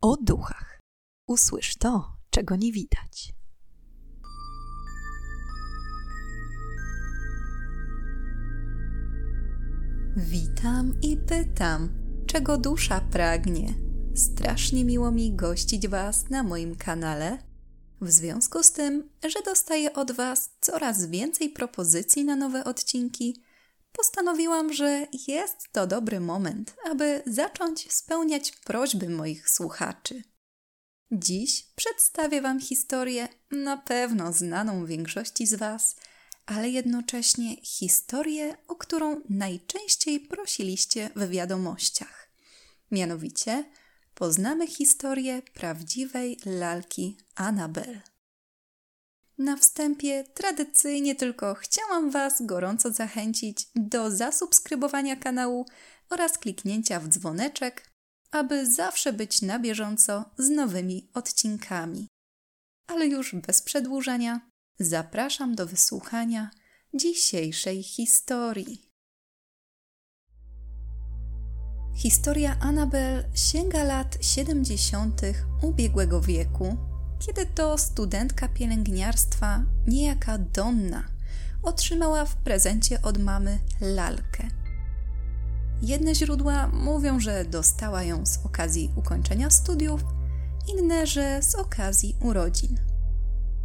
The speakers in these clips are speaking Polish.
o duchach. Usłysz to, czego nie widać. Witam i pytam, czego dusza pragnie. Strasznie miło mi gościć Was na moim kanale. W związku z tym, że dostaję od Was coraz więcej propozycji na nowe odcinki, postanowiłam, że jest to dobry moment, aby zacząć spełniać prośby moich słuchaczy. Dziś przedstawię Wam historię na pewno znaną większości z Was, ale jednocześnie historię, o którą najczęściej prosiliście w wiadomościach. Mianowicie poznamy historię prawdziwej lalki Annabel. Na wstępie tradycyjnie tylko chciałam Was gorąco zachęcić do zasubskrybowania kanału oraz kliknięcia w dzwoneczek, aby zawsze być na bieżąco z nowymi odcinkami. Ale już bez przedłużania zapraszam do wysłuchania dzisiejszej historii. Historia Annabel sięga lat 70. ubiegłego wieku kiedy to studentka pielęgniarstwa, niejaka Donna, otrzymała w prezencie od mamy lalkę. Jedne źródła mówią, że dostała ją z okazji ukończenia studiów, inne, że z okazji urodzin.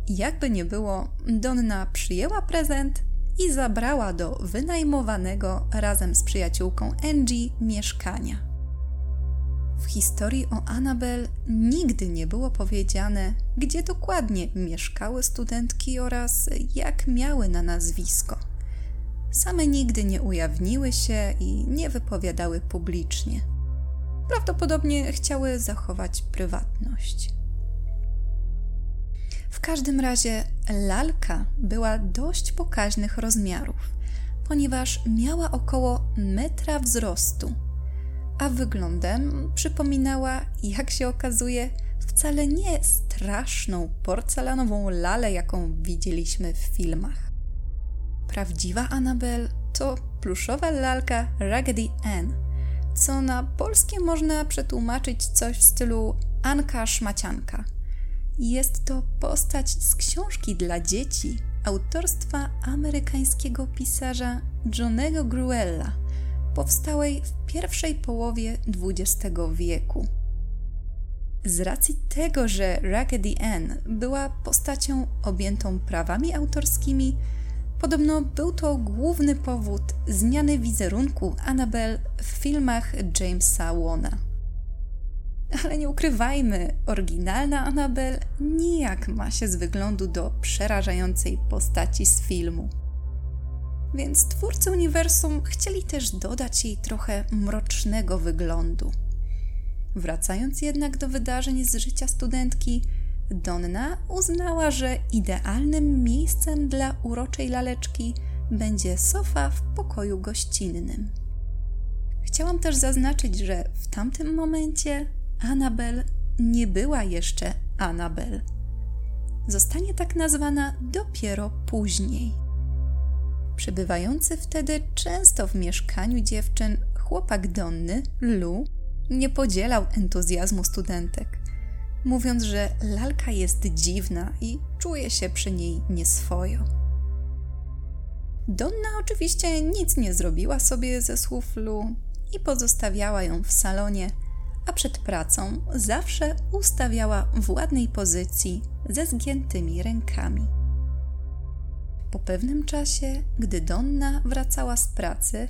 Jakby nie było, Donna przyjęła prezent i zabrała do wynajmowanego razem z przyjaciółką Angie mieszkania. W historii o Annabel nigdy nie było powiedziane, gdzie dokładnie mieszkały studentki oraz jak miały na nazwisko. Same nigdy nie ujawniły się i nie wypowiadały publicznie. Prawdopodobnie chciały zachować prywatność. W każdym razie lalka była dość pokaźnych rozmiarów, ponieważ miała około metra wzrostu a wyglądem przypominała, jak się okazuje, wcale nie straszną porcelanową lalę, jaką widzieliśmy w filmach. Prawdziwa Annabel to pluszowa lalka Raggedy Ann, co na polskie można przetłumaczyć coś w stylu Anka Szmacianka. Jest to postać z książki dla dzieci autorstwa amerykańskiego pisarza Johnego Gruella – powstałej w pierwszej połowie XX wieku. Z racji tego, że Raggedy Ann była postacią objętą prawami autorskimi, podobno był to główny powód zmiany wizerunku Annabel w filmach Jamesa Wona. Ale nie ukrywajmy, oryginalna Annabel nijak ma się z wyglądu do przerażającej postaci z filmu więc twórcy uniwersum chcieli też dodać jej trochę mrocznego wyglądu. Wracając jednak do wydarzeń z życia studentki, Donna uznała, że idealnym miejscem dla uroczej laleczki będzie sofa w pokoju gościnnym. Chciałam też zaznaczyć, że w tamtym momencie Annabel nie była jeszcze Annabel. Zostanie tak nazwana dopiero później. Przebywający wtedy często w mieszkaniu dziewczyn chłopak Donny, Lu, nie podzielał entuzjazmu studentek, mówiąc, że lalka jest dziwna i czuje się przy niej nieswojo. Donna oczywiście nic nie zrobiła sobie ze słów Lu i pozostawiała ją w salonie, a przed pracą zawsze ustawiała w ładnej pozycji ze zgiętymi rękami. Po pewnym czasie, gdy Donna wracała z pracy,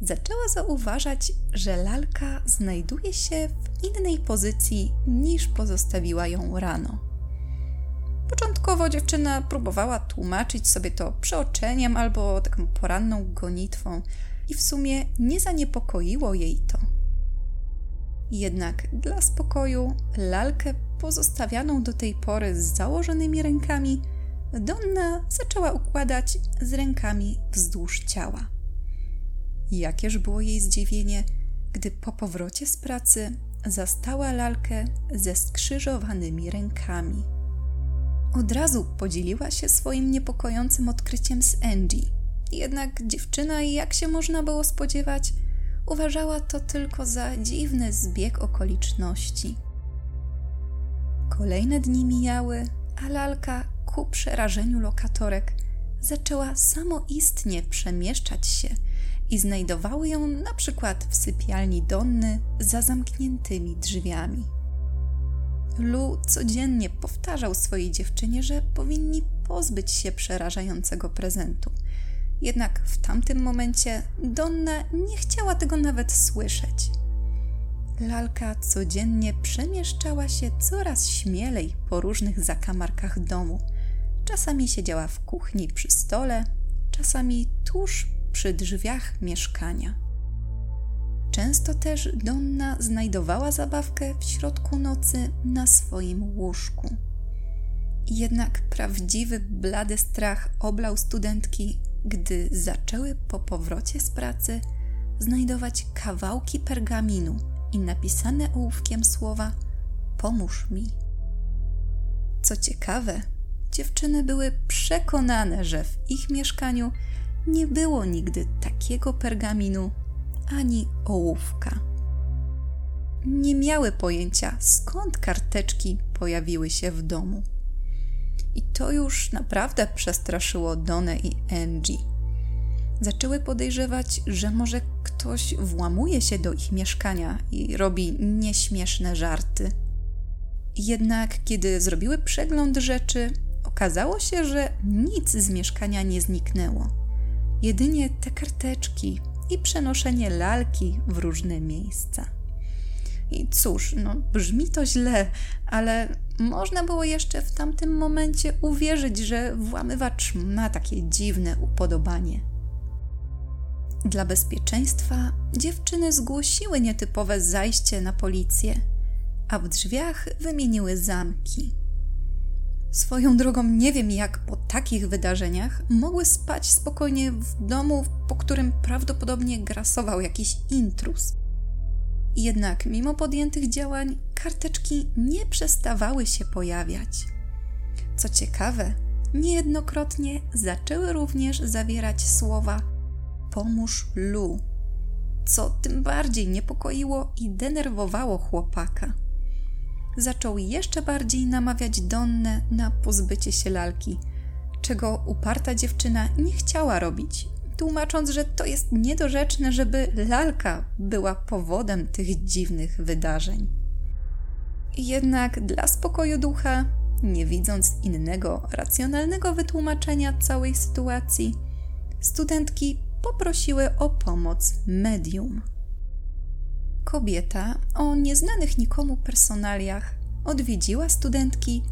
zaczęła zauważać, że lalka znajduje się w innej pozycji niż pozostawiła ją rano. Początkowo dziewczyna próbowała tłumaczyć sobie to przeoczeniem albo taką poranną gonitwą, i w sumie nie zaniepokoiło jej to. Jednak dla spokoju lalkę pozostawianą do tej pory z założonymi rękami Donna zaczęła układać z rękami wzdłuż ciała. Jakież było jej zdziwienie, gdy po powrocie z pracy zastała lalkę ze skrzyżowanymi rękami. Od razu podzieliła się swoim niepokojącym odkryciem z Angie. Jednak dziewczyna, jak się można było spodziewać, uważała to tylko za dziwny zbieg okoliczności. Kolejne dni mijały, a lalka ku przerażeniu lokatorek zaczęła samoistnie przemieszczać się i znajdowały ją na przykład w sypialni Donny za zamkniętymi drzwiami. Lu codziennie powtarzał swojej dziewczynie, że powinni pozbyć się przerażającego prezentu. Jednak w tamtym momencie Donna nie chciała tego nawet słyszeć. Lalka codziennie przemieszczała się coraz śmielej po różnych zakamarkach domu. Czasami siedziała w kuchni przy stole, czasami tuż przy drzwiach mieszkania. Często też Donna znajdowała zabawkę w środku nocy na swoim łóżku. Jednak prawdziwy blady strach oblał studentki, gdy zaczęły po powrocie z pracy znajdować kawałki pergaminu i napisane ołówkiem słowa Pomóż mi. Co ciekawe, dziewczyny były przekonane, że w ich mieszkaniu nie było nigdy takiego pergaminu ani ołówka. Nie miały pojęcia, skąd karteczki pojawiły się w domu. I to już naprawdę przestraszyło Donę i Angie. Zaczęły podejrzewać, że może ktoś włamuje się do ich mieszkania i robi nieśmieszne żarty. Jednak kiedy zrobiły przegląd rzeczy, okazało się, że nic z mieszkania nie zniknęło. Jedynie te karteczki i przenoszenie lalki w różne miejsca. I cóż, no brzmi to źle, ale można było jeszcze w tamtym momencie uwierzyć, że włamywacz ma takie dziwne upodobanie. Dla bezpieczeństwa dziewczyny zgłosiły nietypowe zajście na policję, a w drzwiach wymieniły zamki. Swoją drogą nie wiem, jak po takich wydarzeniach mogły spać spokojnie w domu, po którym prawdopodobnie grasował jakiś intrus. Jednak mimo podjętych działań, karteczki nie przestawały się pojawiać. Co ciekawe, niejednokrotnie zaczęły również zawierać słowa pomóż Lu, co tym bardziej niepokoiło i denerwowało chłopaka. Zaczął jeszcze bardziej namawiać Donnę na pozbycie się lalki, czego uparta dziewczyna nie chciała robić, tłumacząc, że to jest niedorzeczne, żeby lalka była powodem tych dziwnych wydarzeń. Jednak dla spokoju ducha, nie widząc innego racjonalnego wytłumaczenia całej sytuacji, studentki poprosiły o pomoc medium. Kobieta o nieznanych nikomu personaliach odwiedziła studentki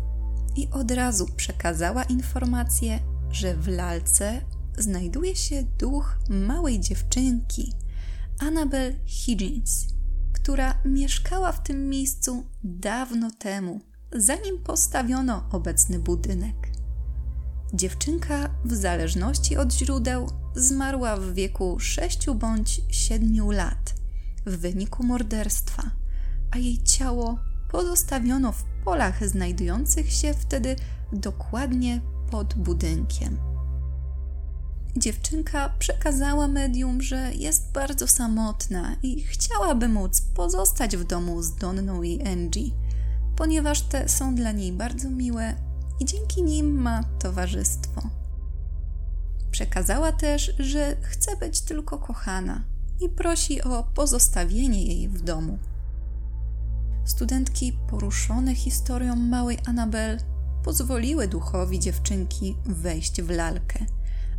i od razu przekazała informację, że w lalce znajduje się duch małej dziewczynki, Annabel Higgins, która mieszkała w tym miejscu dawno temu, zanim postawiono obecny budynek. Dziewczynka, w zależności od źródeł, zmarła w wieku 6 bądź 7 lat w wyniku morderstwa, a jej ciało pozostawiono w polach znajdujących się wtedy dokładnie pod budynkiem. Dziewczynka przekazała medium, że jest bardzo samotna i chciałaby móc pozostać w domu z Donną i Angie, ponieważ te są dla niej bardzo miłe i dzięki nim ma towarzystwo. Przekazała też, że chce być tylko kochana i prosi o pozostawienie jej w domu. Studentki poruszone historią małej Anabel pozwoliły duchowi dziewczynki wejść w lalkę,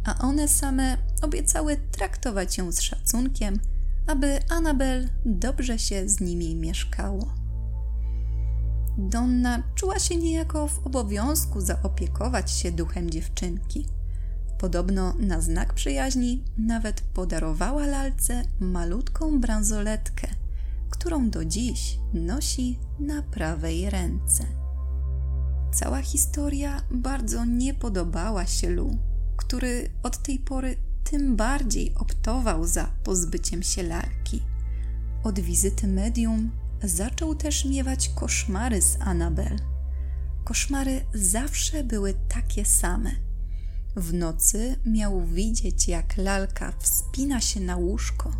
a one same obiecały traktować ją z szacunkiem, aby Anabel dobrze się z nimi mieszkało. Donna czuła się niejako w obowiązku zaopiekować się duchem dziewczynki. Podobno na znak przyjaźni nawet podarowała lalce malutką bransoletkę, którą do dziś nosi na prawej ręce. Cała historia bardzo nie podobała się Lu, który od tej pory tym bardziej optował za pozbyciem się lalki. Od wizyty medium zaczął też miewać koszmary z Anabel. Koszmary zawsze były takie same. W nocy miał widzieć, jak lalka wspina się na łóżko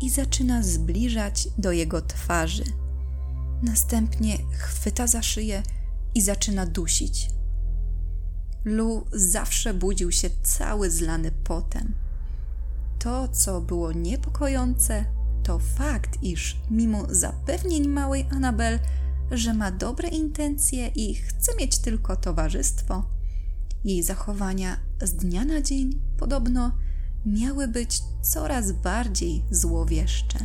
i zaczyna zbliżać do jego twarzy. Następnie chwyta za szyję i zaczyna dusić. Lu zawsze budził się cały zlany potem. To, co było niepokojące, to fakt, iż mimo zapewnień małej Anabel, że ma dobre intencje i chce mieć tylko towarzystwo, jej zachowania z dnia na dzień podobno miały być coraz bardziej złowieszcze.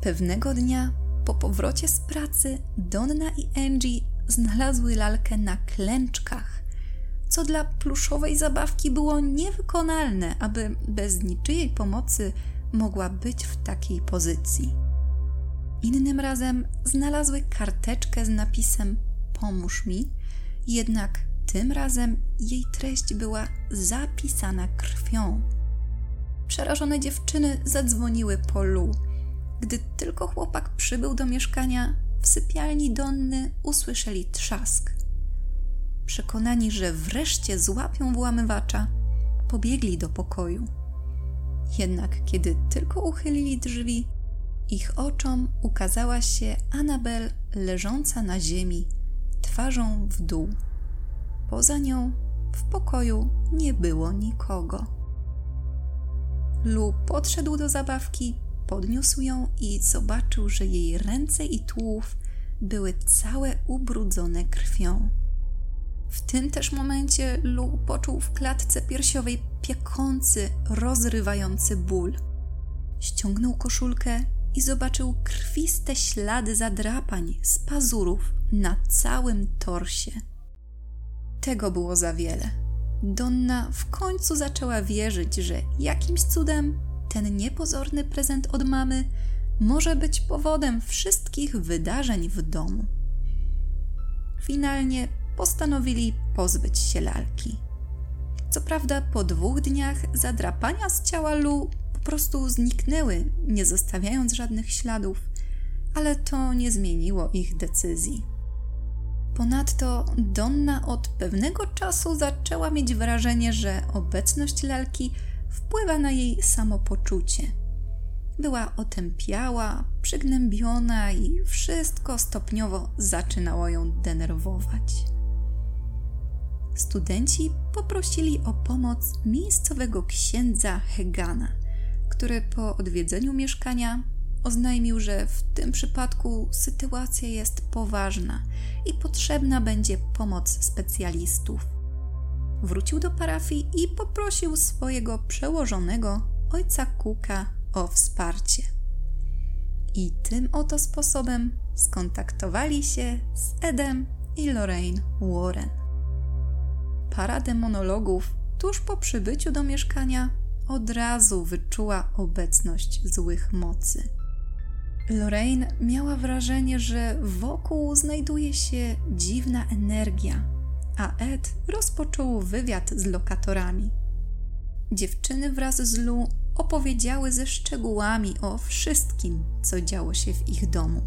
Pewnego dnia po powrocie z pracy Donna i Angie znalazły lalkę na klęczkach, co dla pluszowej zabawki było niewykonalne, aby bez niczyjej pomocy mogła być w takiej pozycji. Innym razem znalazły karteczkę z napisem Pomóż mi, jednak tym razem jej treść była zapisana krwią. Przerażone dziewczyny zadzwoniły po Lu. Gdy tylko chłopak przybył do mieszkania, w sypialni Donny usłyszeli trzask. Przekonani, że wreszcie złapią włamywacza, pobiegli do pokoju. Jednak kiedy tylko uchylili drzwi, ich oczom ukazała się Anabel leżąca na ziemi, twarzą w dół. Poza nią w pokoju nie było nikogo. Lu podszedł do zabawki, podniósł ją i zobaczył, że jej ręce i tułów były całe ubrudzone krwią. W tym też momencie Lu poczuł w klatce piersiowej piekący, rozrywający ból. Ściągnął koszulkę i zobaczył krwiste ślady zadrapań z pazurów na całym torsie. Tego było za wiele. Donna w końcu zaczęła wierzyć, że jakimś cudem ten niepozorny prezent od mamy może być powodem wszystkich wydarzeń w domu. Finalnie postanowili pozbyć się lalki. Co prawda, po dwóch dniach zadrapania z ciała Lu po prostu zniknęły, nie zostawiając żadnych śladów, ale to nie zmieniło ich decyzji. Ponadto Donna od pewnego czasu zaczęła mieć wrażenie, że obecność lalki wpływa na jej samopoczucie. Była otępiała, przygnębiona i wszystko stopniowo zaczynało ją denerwować. Studenci poprosili o pomoc miejscowego księdza Hegana, który po odwiedzeniu mieszkania oznajmił, że w tym przypadku sytuacja jest poważna i potrzebna będzie pomoc specjalistów. Wrócił do parafii i poprosił swojego przełożonego, ojca Kuka, o wsparcie. I tym oto sposobem skontaktowali się z Edem i Lorraine Warren. Para demonologów tuż po przybyciu do mieszkania od razu wyczuła obecność złych mocy. Lorraine miała wrażenie, że wokół znajduje się dziwna energia, a Ed rozpoczął wywiad z lokatorami. Dziewczyny wraz z Lu opowiedziały ze szczegółami o wszystkim, co działo się w ich domu.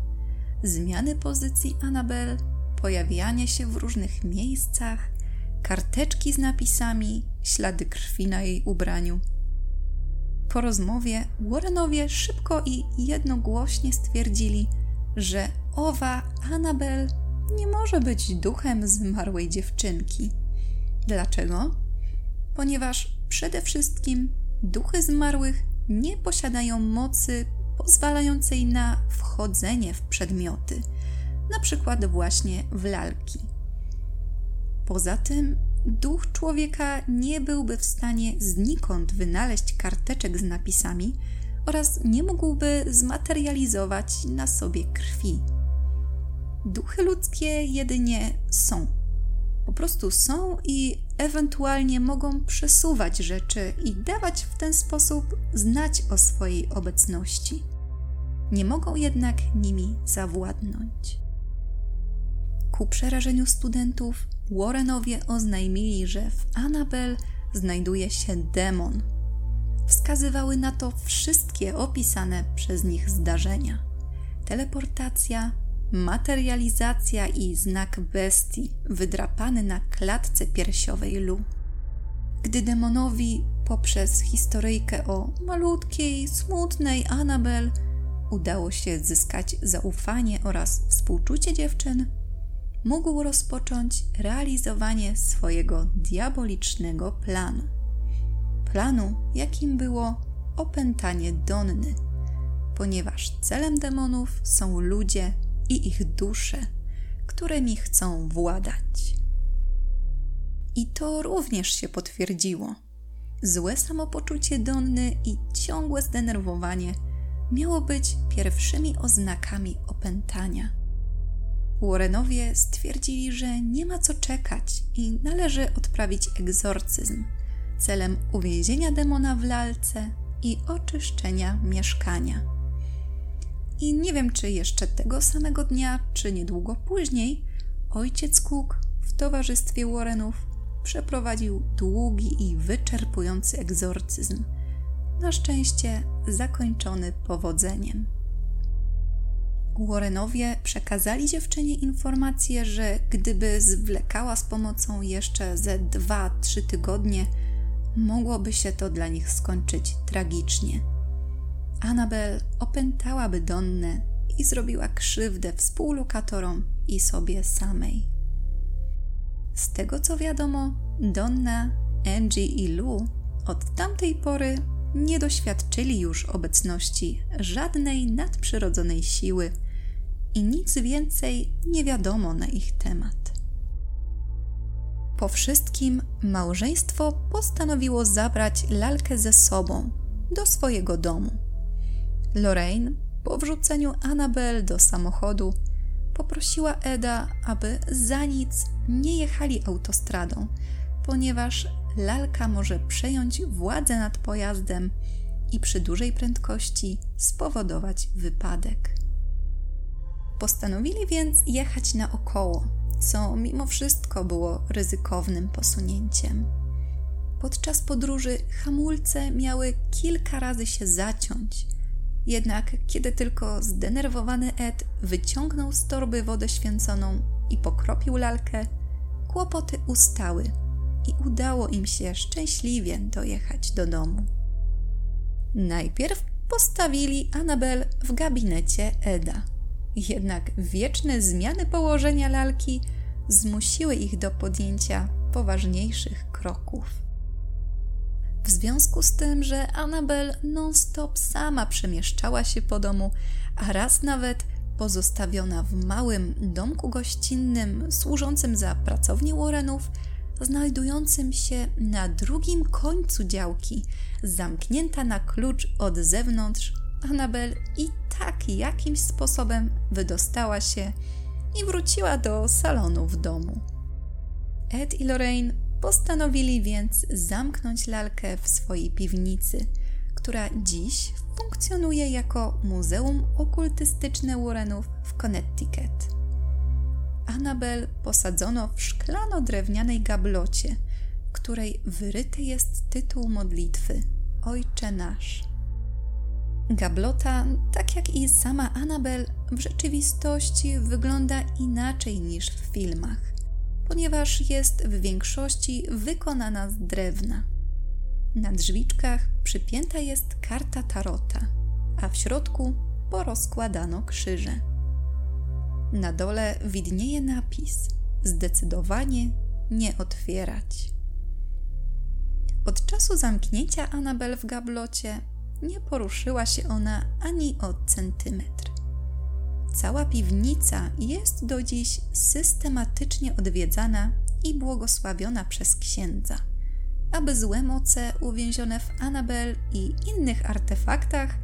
Zmiany pozycji Anabel, pojawianie się w różnych miejscach, karteczki z napisami, ślady krwi na jej ubraniu – po rozmowie Warrenowie szybko i jednogłośnie stwierdzili, że owa Annabel nie może być duchem zmarłej dziewczynki. Dlaczego? Ponieważ przede wszystkim duchy zmarłych nie posiadają mocy pozwalającej na wchodzenie w przedmioty, na przykład właśnie w lalki. Poza tym duch człowieka nie byłby w stanie znikąd wynaleźć karteczek z napisami oraz nie mógłby zmaterializować na sobie krwi. Duchy ludzkie jedynie są. Po prostu są i ewentualnie mogą przesuwać rzeczy i dawać w ten sposób znać o swojej obecności. Nie mogą jednak nimi zawładnąć. Ku przerażeniu studentów, Warrenowie oznajmili, że w Annabel znajduje się demon. Wskazywały na to wszystkie opisane przez nich zdarzenia: teleportacja, materializacja i znak bestii wydrapany na klatce piersiowej Lu. Gdy demonowi poprzez historyjkę o malutkiej, smutnej Annabel udało się zyskać zaufanie oraz współczucie dziewczyn, mógł rozpocząć realizowanie swojego diabolicznego planu. Planu, jakim było opętanie Donny, ponieważ celem demonów są ludzie i ich dusze, którymi chcą władać. I to również się potwierdziło. Złe samopoczucie Donny i ciągłe zdenerwowanie miało być pierwszymi oznakami opętania. Warrenowie stwierdzili, że nie ma co czekać i należy odprawić egzorcyzm celem uwięzienia demona w lalce i oczyszczenia mieszkania. I nie wiem, czy jeszcze tego samego dnia, czy niedługo później, ojciec Cook w towarzystwie Warrenów przeprowadził długi i wyczerpujący egzorcyzm, na szczęście zakończony powodzeniem. Warrenowie przekazali dziewczynie informację, że gdyby zwlekała z pomocą jeszcze ze dwa, trzy tygodnie, mogłoby się to dla nich skończyć tragicznie. Anabel opętałaby Donnę i zrobiła krzywdę współlokatorom i sobie samej. Z tego co wiadomo, Donna, Angie i Lou od tamtej pory nie doświadczyli już obecności żadnej nadprzyrodzonej siły i nic więcej nie wiadomo na ich temat. Po wszystkim małżeństwo postanowiło zabrać lalkę ze sobą do swojego domu. Lorraine po wrzuceniu Annabel do samochodu poprosiła Eda, aby za nic nie jechali autostradą, ponieważ lalka może przejąć władzę nad pojazdem i przy dużej prędkości spowodować wypadek. Postanowili więc jechać naokoło, co mimo wszystko było ryzykownym posunięciem. Podczas podróży hamulce miały kilka razy się zaciąć, jednak kiedy tylko zdenerwowany Ed wyciągnął z torby wodę święconą i pokropił lalkę, kłopoty ustały i udało im się szczęśliwie dojechać do domu. Najpierw postawili Anabel w gabinecie Eda. Jednak wieczne zmiany położenia lalki zmusiły ich do podjęcia poważniejszych kroków. W związku z tym, że Annabel non-stop sama przemieszczała się po domu, a raz nawet pozostawiona w małym domku gościnnym służącym za pracownię Warrenów, znajdującym się na drugim końcu działki, zamknięta na klucz od zewnątrz, Annabel i tak jakimś sposobem wydostała się i wróciła do salonu w domu. Ed i Lorraine postanowili więc zamknąć lalkę w swojej piwnicy, która dziś funkcjonuje jako Muzeum Okultystyczne Warrenów w Connecticut. Annabel posadzono w szklano-drewnianej gablocie, w której wyryty jest tytuł modlitwy Ojcze Nasz. Gablota, tak jak i sama Annabel, w rzeczywistości wygląda inaczej niż w filmach, ponieważ jest w większości wykonana z drewna. Na drzwiczkach przypięta jest karta tarota, a w środku porozkładano krzyże. Na dole widnieje napis: Zdecydowanie nie otwierać. Od czasu zamknięcia Anabel w gablocie nie poruszyła się ona ani o centymetr. Cała piwnica jest do dziś systematycznie odwiedzana i błogosławiona przez księdza, aby złe moce uwięzione w Anabel i innych artefaktach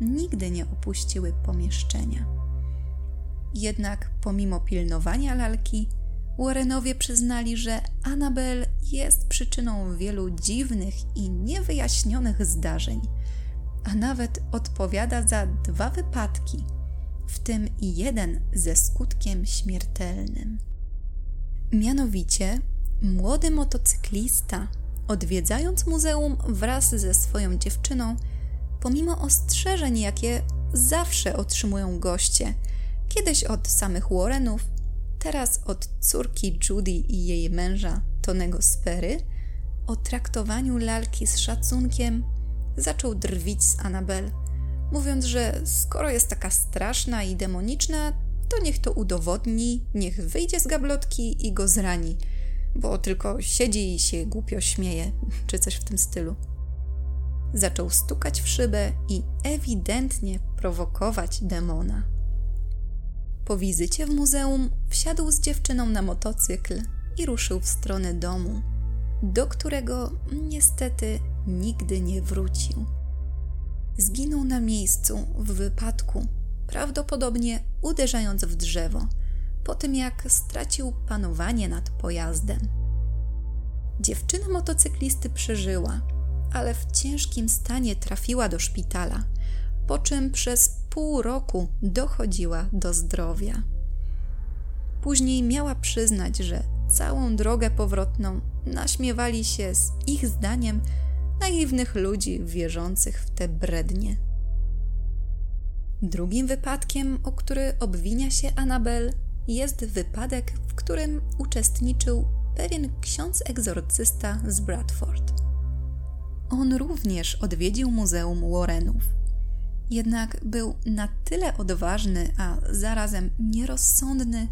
nigdy nie opuściły pomieszczenia. Jednak pomimo pilnowania lalki, Warrenowie przyznali, że Anabel jest przyczyną wielu dziwnych i niewyjaśnionych zdarzeń, a nawet odpowiada za dwa wypadki, w tym i jeden ze skutkiem śmiertelnym. Mianowicie, młody motocyklista, odwiedzając muzeum wraz ze swoją dziewczyną, pomimo ostrzeżeń, jakie zawsze otrzymują goście, kiedyś od samych Warrenów, teraz od córki Judy i jej męża Tonego Sperry, o traktowaniu lalki z szacunkiem, zaczął drwić z Annabel, mówiąc, że skoro jest taka straszna i demoniczna, to niech to udowodni, niech wyjdzie z gablotki i go zrani, bo tylko siedzi i się głupio śmieje, czy coś w tym stylu. Zaczął stukać w szybę i ewidentnie prowokować demona. Po wizycie w muzeum wsiadł z dziewczyną na motocykl i ruszył w stronę domu, do którego niestety nigdy nie wrócił. Zginął na miejscu w wypadku, prawdopodobnie uderzając w drzewo, po tym jak stracił panowanie nad pojazdem. Dziewczyna motocyklisty przeżyła, ale w ciężkim stanie trafiła do szpitala, po czym przez pół roku dochodziła do zdrowia. Później miała przyznać, że całą drogę powrotną naśmiewali się z ich zdaniem naiwnych ludzi wierzących w te brednie. Drugim wypadkiem, o który obwinia się Anabel, jest wypadek, w którym uczestniczył pewien ksiądz egzorcysta z Bradford. On również odwiedził Muzeum Warrenów. Jednak był na tyle odważny, a zarazem nierozsądny,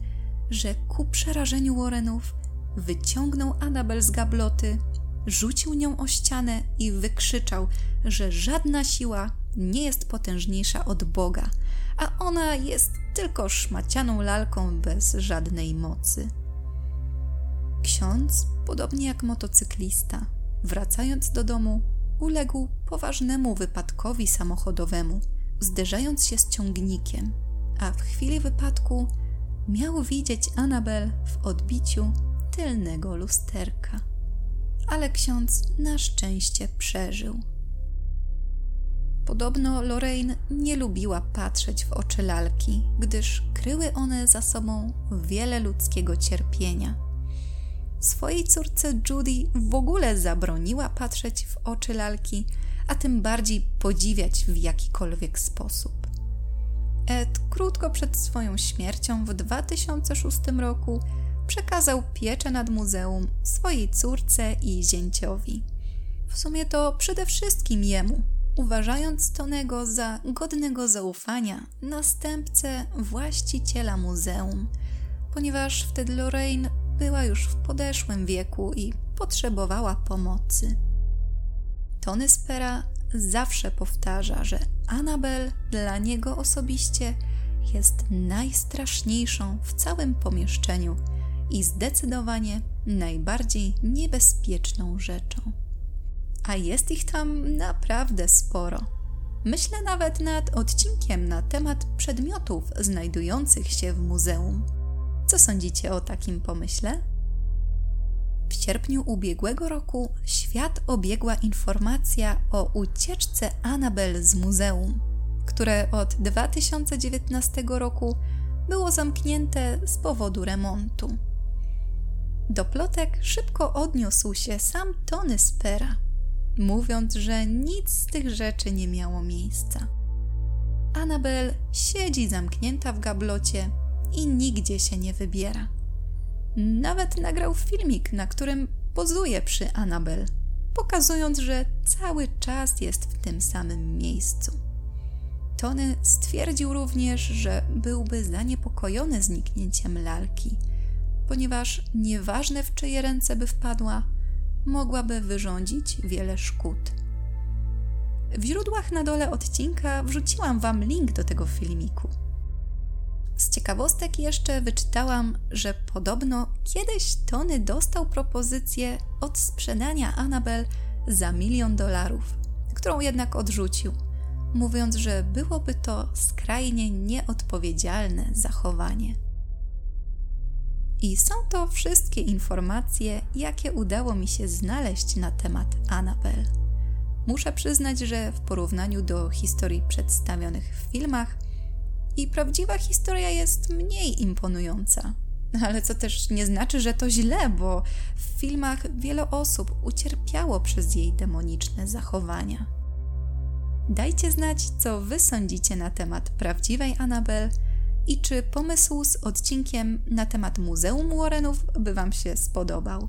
że ku przerażeniu Warrenów wyciągnął Anabel z gabloty, rzucił nią o ścianę i wykrzyczał, że żadna siła nie jest potężniejsza od Boga, a ona jest tylko szmacianą lalką bez żadnej mocy. Ksiądz, podobnie jak motocyklista, wracając do domu, uległ poważnemu wypadkowi samochodowemu, zderzając się z ciągnikiem, a w chwili wypadku miał widzieć Anabel w odbiciu tylnego lusterka. Ale ksiądz na szczęście przeżył. Podobno Lorraine nie lubiła patrzeć w oczy lalki, gdyż kryły one za sobą wiele ludzkiego cierpienia. Swojej córce Judy w ogóle zabroniła patrzeć w oczy lalki, a tym bardziej podziwiać w jakikolwiek sposób. Ed krótko przed swoją śmiercią w 2006 roku przekazał pieczę nad muzeum swojej córce i zięciowi. W sumie to przede wszystkim jemu, uważając Tonego za godnego zaufania następcę właściciela muzeum, ponieważ wtedy Lorraine była już w podeszłym wieku i potrzebowała pomocy. Tony Spera zawsze powtarza, że Anabel dla niego osobiście jest najstraszniejszą w całym pomieszczeniu i zdecydowanie najbardziej niebezpieczną rzeczą. A jest ich tam naprawdę sporo. Myślę nawet nad odcinkiem na temat przedmiotów znajdujących się w muzeum. Co sądzicie o takim pomyśle? W sierpniu ubiegłego roku świat obiegła informacja o ucieczce Annabel z muzeum, które od 2019 roku było zamknięte z powodu remontu. Do plotek szybko odniósł się sam Tony Spera, mówiąc, że nic z tych rzeczy nie miało miejsca. Annabel siedzi zamknięta w gablocie i nigdzie się nie wybiera. Nawet nagrał filmik, na którym pozuje przy Annabel, pokazując, że cały czas jest w tym samym miejscu. Tony stwierdził również, że byłby zaniepokojony zniknięciem lalki, ponieważ nieważne w czyje ręce by wpadła, mogłaby wyrządzić wiele szkód. W źródłach na dole odcinka wrzuciłam Wam link do tego filmiku. Z ciekawostek jeszcze wyczytałam, że podobno kiedyś Tony dostał propozycję od sprzedania Annabel za milion dolarów, którą jednak odrzucił, mówiąc, że byłoby to skrajnie nieodpowiedzialne zachowanie. I są to wszystkie informacje, jakie udało mi się znaleźć na temat Annabel. Muszę przyznać, że w porównaniu do historii przedstawionych w filmach, i prawdziwa historia jest mniej imponująca. Ale co też nie znaczy, że to źle, bo w filmach wiele osób ucierpiało przez jej demoniczne zachowania. Dajcie znać, co wy sądzicie na temat prawdziwej Anabel i czy pomysł z odcinkiem na temat Muzeum Warrenów by Wam się spodobał.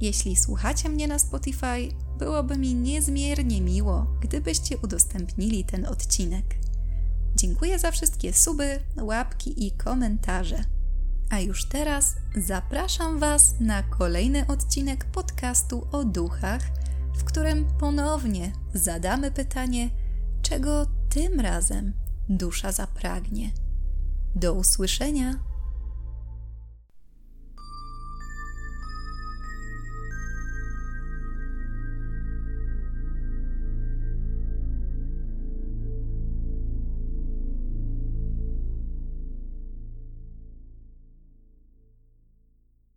Jeśli słuchacie mnie na Spotify, byłoby mi niezmiernie miło, gdybyście udostępnili ten odcinek. Dziękuję za wszystkie suby, łapki i komentarze. A już teraz zapraszam Was na kolejny odcinek podcastu o duchach, w którym ponownie zadamy pytanie, czego tym razem dusza zapragnie. Do usłyszenia